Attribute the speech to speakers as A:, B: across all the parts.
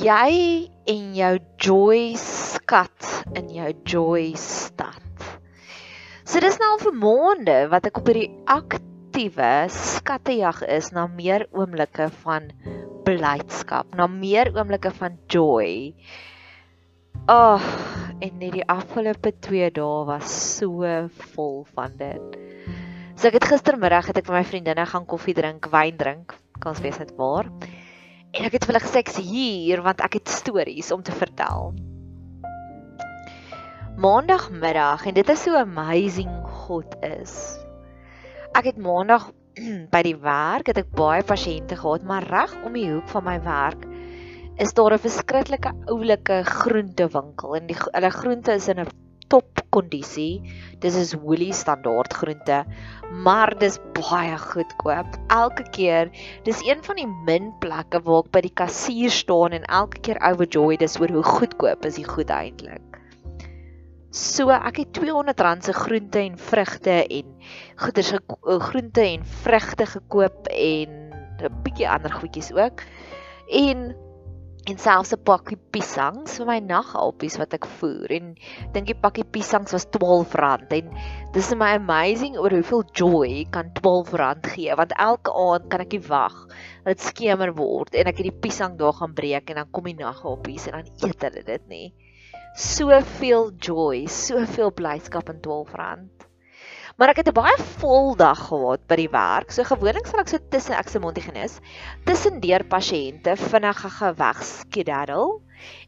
A: jy en jou joy skat in jou joy stad. So dis nou al vir maande wat ek op hierdie aktiewe skattejag is na meer oomblikke van blydskap, na meer oomblikke van joy. Ag, oh, en net die afgelope 2 dae was so vol van dit. So ek het gistermiddag het ek met my vriendinne gaan koffie drink, wyn drink, kans wees net waar. En ek het vir hulle gesê ek's hier want ek het stories om te vertel. Maandagmiddag en dit is so amazing God is. Ek het maandag by die werk het ek baie pasiënte gehad, maar reg om die hoek van my werk is daar 'n verskriklike oulike groentewinkel en die hulle groente is in 'n top kondisie. Dis is Woolly standaard groente, maar dis baie goedkoop. Elke keer, dis een van die min plekke waar ek by die kassier staan en elke keer overjoyed is oor hoe goedkoop is die goed eintlik. So ek het R200 se groente en vrugte en goeder se eh, groente en vrugte gekoop en 'n bietjie ander goedjies ook. En en selfs 'n pakkie piesangs vir my nagalpies wat ek voer. En dink die pakkie piesangs was R12. En dis is my amazing oor hoeveel joy kan R12 gee want elke aand kan ek nie wag dat dit skemer word en ek hierdie piesang daar gaan breek en dan kom die nagalpies en dan eet hulle dit nê soveel joy soveel blydskap in R12 Maar ek het 'n baie vol dag gehad by die werk. So gewoonlik sal ek so tussen ek se Montigenis tussen deur pasiënte vinnig geweg skedaddle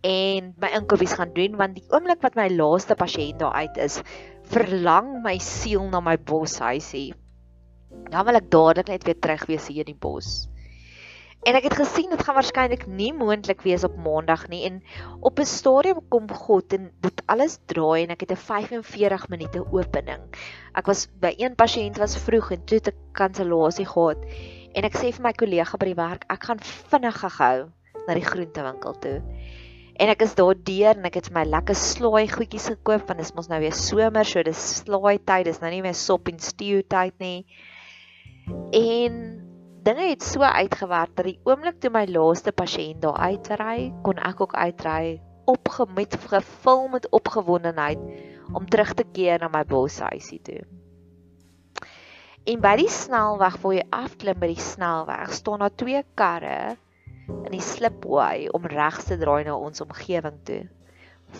A: en my inkopies gaan doen want die oomblik wat my laaste pasiënt daar uit is, verlang my siel na my boshuisie. Dan wil ek dadelik net weer terug wees hier in die bos. En ek het gesien dit gaan waarskynlik nie moontlik wees op maandag nie en op 'n stadium kom God en dit alles draai en ek het 'n 45 minute opening. Ek was by een pasiënt was vroeg en toe het ek kansellasie gehad en ek sê vir my kollega by die werk ek gaan vinnig gehou na die groentewinkel toe. En ek is daar deur en ek het my lekker slaai goedjies gekoop want dit is mos nou weer somer so dis slaai tyd dis nou nie meer sop en stew tyd nie. En dinge het so uitgewerk dat die oomblik toe my laaste pasiënt daar uitry, kon ek ook uitry opgemet gevul met opgewondenheid om terug te keer na my boshuisie toe. En by die snelweg waar jy afklim by die snelweg, staan daar twee karre in die slipway om regs te draai na ons omgewing toe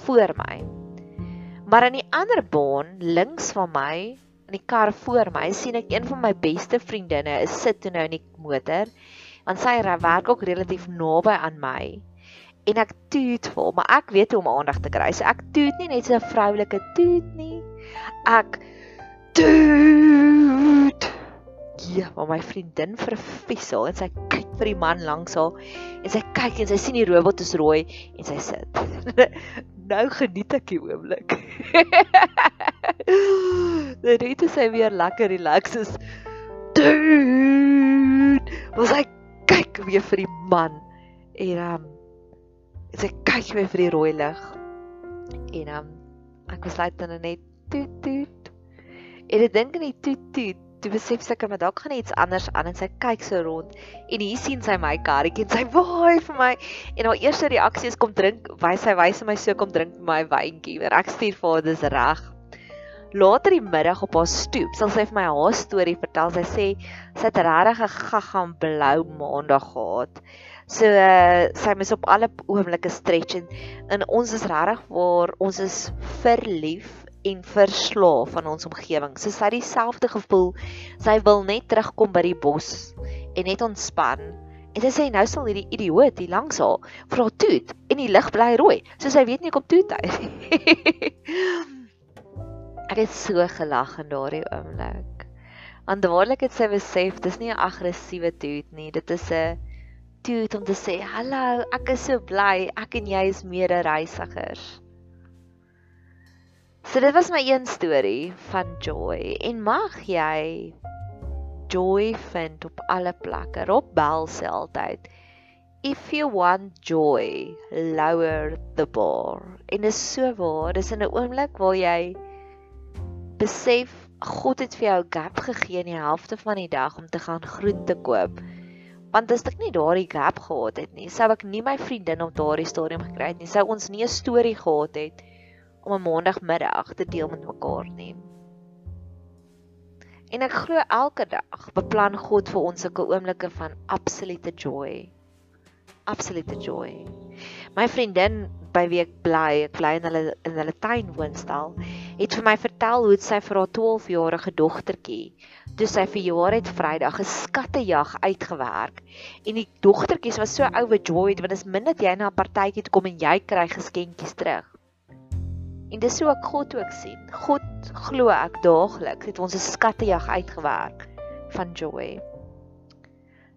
A: voor my. Maar aan die ander baan links van my in die kar voor my sien ek een van my beste vriendinne is sit toe nou in die motor want sy werk ook relatief naby aan my en ek toet vol maar ek weet hoe om aandag te kry so ek toet nie net so 'n vroulike toet nie ek toet ja maar my vriendin verfiesel en sy kyk vir die man langs haar en sy kyk en sy sien die robot is rooi en sy sit nou geniet ek die oomblik. Dit het sy weer lekker relax is. Dude, was hy kyk weer vir die man en um sy kyk weer vir die rooi lig. En um ek was net net toet toet. En ek dink net toet toet toe besef sy kan maar dalk gaan iets anders aan en sy kyk so rond en hier sien sy my karretjie en sy waai vir my en haar eerste reaksie is kom drink wys sy wys my so kom drink my wyntjie maar ek stuur vir haar dis reg later die middag op haar stoep sal sy vir my haar storie vertel sy sê sy het regtig 'n gaga blou maandag gehad so uh, sy mis op alle oomblikke stretch en, en ons is regtig waar ons is verlief en verslaaf van ons omgewing. So sy het dieselfde gevoel. Sy wil net terugkom by die bos en net ontspan. En sy sê nou sal hierdie idioot hier langs haar vra toet en die lig bly rooi. So sy weet nie kom toet hy. Ek het so gelag in daardie oomblik. Want dadelik het sy besef dis nie 'n aggressiewe toet nie. Dit is 'n toet om te sê hallo, ek is so bly ek en jy is mede-reisigers. So dit was my een storie van joy en mag jy joy vind op alle plekke. Rob Bell sê altyd if you want joy, lower the bar. En dit is so waar. Dis in 'n oomblik waar jy besef God het vir jou gap gegee in die helfte van die dag om te gaan groente koop Want as ek nie daardie gap gehad het nie, sou ek nie my vriendin op daardie stadium gekry het nie. Sou ons nie 'n storie gehad het om 'n maandagmiddag te deel met mekaar nie. En ek glo elke dag beplan God vir ons sulke oomblikke van absolute joy. Absolute joy. My vriendin by wie ek bly, ek bly in hulle in hulle tuin woonstel, het vir my vertel hoe sy vir haar 12-jarige dogtertjie, toe sy verjaar het Vrydag, 'n skattejag uitgewerk. En die dogtertjies was so overjoyed want dit is min dat jy na 'n partytjie kom en jy kry geskenkies terug. En dis so ek God ook sien. God glo ek daagliks het ons 'n skattejag uitgewerk van joy.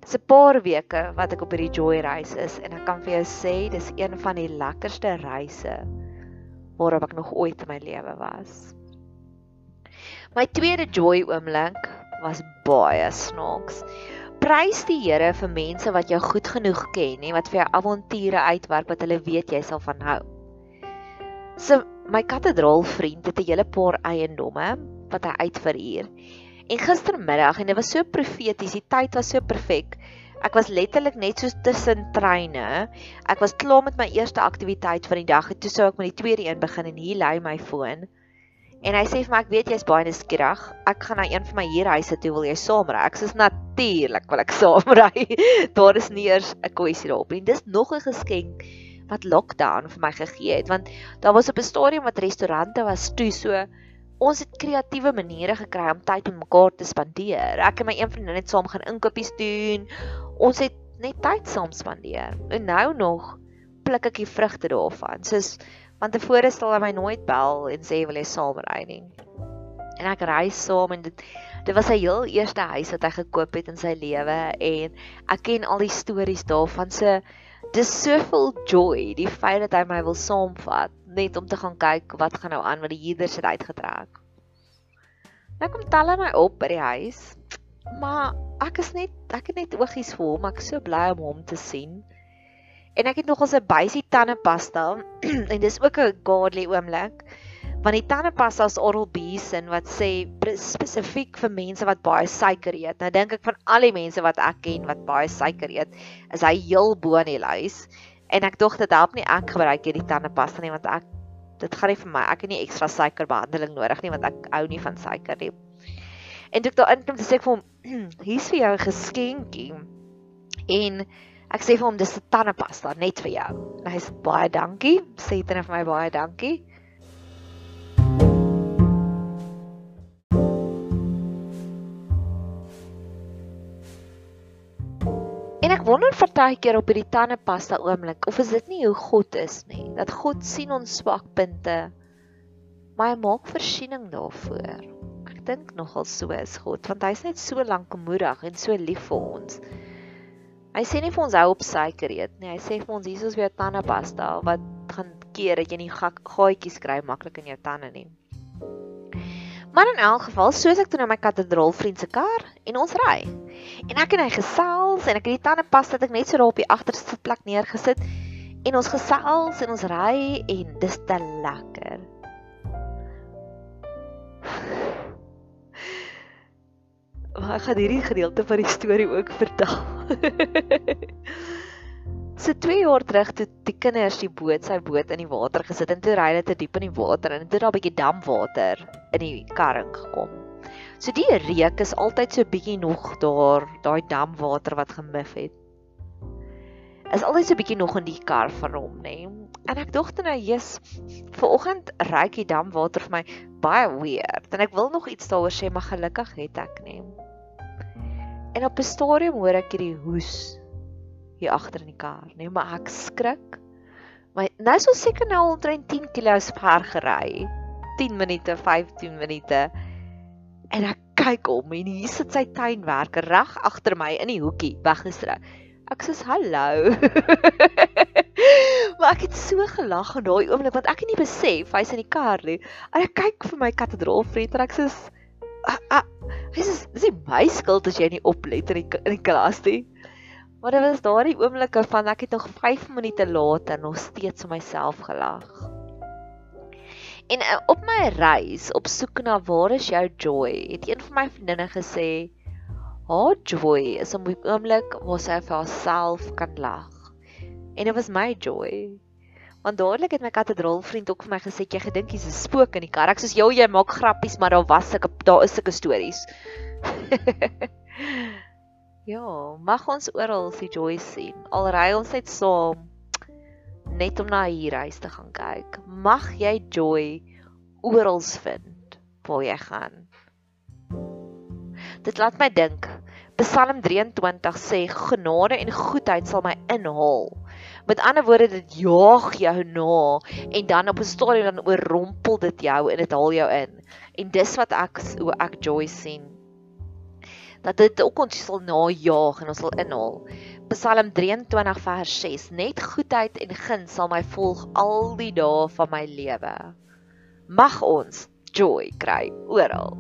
A: Dis 'n paar weke wat ek op hierdie joy reis is en ek kan vir jou sê dis een van die lekkerste reise waarop ek nog ooit in my lewe was. My tweede joy oomblik was baie snaaks. Prys die Here vir mense wat jou goed genoeg ken en wat vir jou avonture uitwerk wat hulle weet jy sal van hou. So my kathedraal vriend het 'n hele paar eiendomme wat hy uitverhuur. En gistermiddag en dit was so profeties, die tyd was so perfek. Ek was letterlik net so tussen treine. Ek was klaar met my eerste aktiwiteit van die dag en toe sou ek met die tweede een begin en hier lê my foon. En hy sê vir my ek weet jy's baie nuuskierig. Ek gaan na een van my huurhuise toe, wil jy saam ry? Ek sê natuurlik wil ek saam ry. Daar is nie eers 'n kwessie daarop nie. Dis nog 'n geskenk wat lockdown vir my gegee het want daar was op 'n stadium wat restaurante was toe so ons het kreatiewe maniere gekry om tyd met mekaar te spandeer. Ek en my een vriendin het saam gaan inkopies doen. Ons het net tyd saam spandeer. En nou nog pluk ek die vrugte daarvan. Soos want tevore sal hy my nooit bel en sê wil jy saam ry nie. En ek ry saam en dit dit was sy heel eerste huis wat hy gekoop het in sy lewe en ek ken al die stories daarvan. So dis soveel joy die feit dat hy my wil saamvat net om te gaan kyk wat gaan nou aan wat die huurders het uitgetrek. Nou kom hy my op by die huis. Maar ek is net ek het net oogies vir hom. Ek is so bly om hom te sien. En ek het nog 'n bysie tandepasta en dis ook 'n godly oomblik want die tandepasta is Oral-B se wat sê spesifiek vir mense wat baie suiker eet. Nou dink ek van al die mense wat ek ken wat baie suiker eet, is hy heel bo in die lys. En ek dink dit help nie ek gebruik hierdie tandepasta nie want ek dit gaan nie vir my. Ek het nie ekstra suikerbehandeling nodig nie want ek hou nie van suiker nie. En dit daar inkom sê ek vir hom, "Hier's vir jou 'n geskenkie." En ek sê vir hom dis 'n tandepasta net vir jou. En hy sê baie dankie. Sê dit net vir my baie dankie. Wonder partykeer op hierdie tandepasta oomblik of is dit nie hoe God is nie, dat God sien ons swakpunte, maar hy maak voorsiening daarvoor. Ek dink nogal so is God, want hy's net so lankmoedig en so lief vir ons. Hy sê nie vir ons hou op suiker eet nie, hy sê vir ons hier is weer tandepasta wat gaan keer dat jy nie gaatjies kry maklik in jou tande nie. Maar in elk geval, soos ek toe na my kathedraal vriend se kar en ons ry. En ek en hy gesels en ek het die tande pas dat ek net so daar op die agterste plek neergesit en ons gesels en ons ry en dis te lekker. Maar ek gaan hierdie gedeelte van die storie ook vertel. So 2 jaar terug toe die kinders die boot sy boot in die water gesit en toe ry hulle te diep in die water en toe daar 'n bietjie damwater in die karring gekom. So die reuk is altyd so bietjie nog daar, daai damwater wat gemif het. Is altyd so bietjie nog in die kar van hom, nê? Nee? En ek dink nou, "Jesus, vanoggend ruik die damwater vir my baie weird." En ek wil nog iets daaroor sê, maar gelukkig het ek nie. En op 'n stadium hoor ek hierdie hoes hier agter in die kar, nee, maar ek skrik. My nou is ons seker nou omtrent 10 km ver gery. 10 minute, 15 minute. En ek kyk om en hier sit sy tuinwerker reg agter my in die hoekie, weggestry. Ek sê hallo. maar ek het so gelag in daai oomblik want ek het nie besef hy's in die kar nie. En ek kyk vir my kathedraal vriend en ek sê hy sê dis my skuld as jy nie oplet in die in die klas nie. Maar dit was daardie oomblikke van ek het nog 5 minute later nog steeds om myself gelag. En uh, op my reis op soek na waar is jou joy, het een van my vriendinne gesê, Haar joy is om 'n oomblik waar sy vir haarself kan lag. En dit was my joy. Want dadelik het my katedraalvriend ook vir my gesê jy gedink jy's 'n spook in die kar. Ek sê ja, jy maak grappies, maar daar was sulke daar is sulke stories. ja, mag ons oral die joy sien. Al ry ons net saam net om na hier huis te gaan kyk. Mag jy joy oral vind waar jy gaan. Dit laat my dink. Psalm 23 sê genade en goedheid sal my inhaal. Met ander woorde dit jaag jou na en dan op 'n stadium dan oorrompel dit jou en dit haal jou in. En dis wat ek hoe ek joy sien. Dat dit ook ons sal najaag en ons sal inhaal. Psalm 23 vers 6: Net goedheid en guns sal my volg al die dae van my lewe. Mag ons joy kry oral.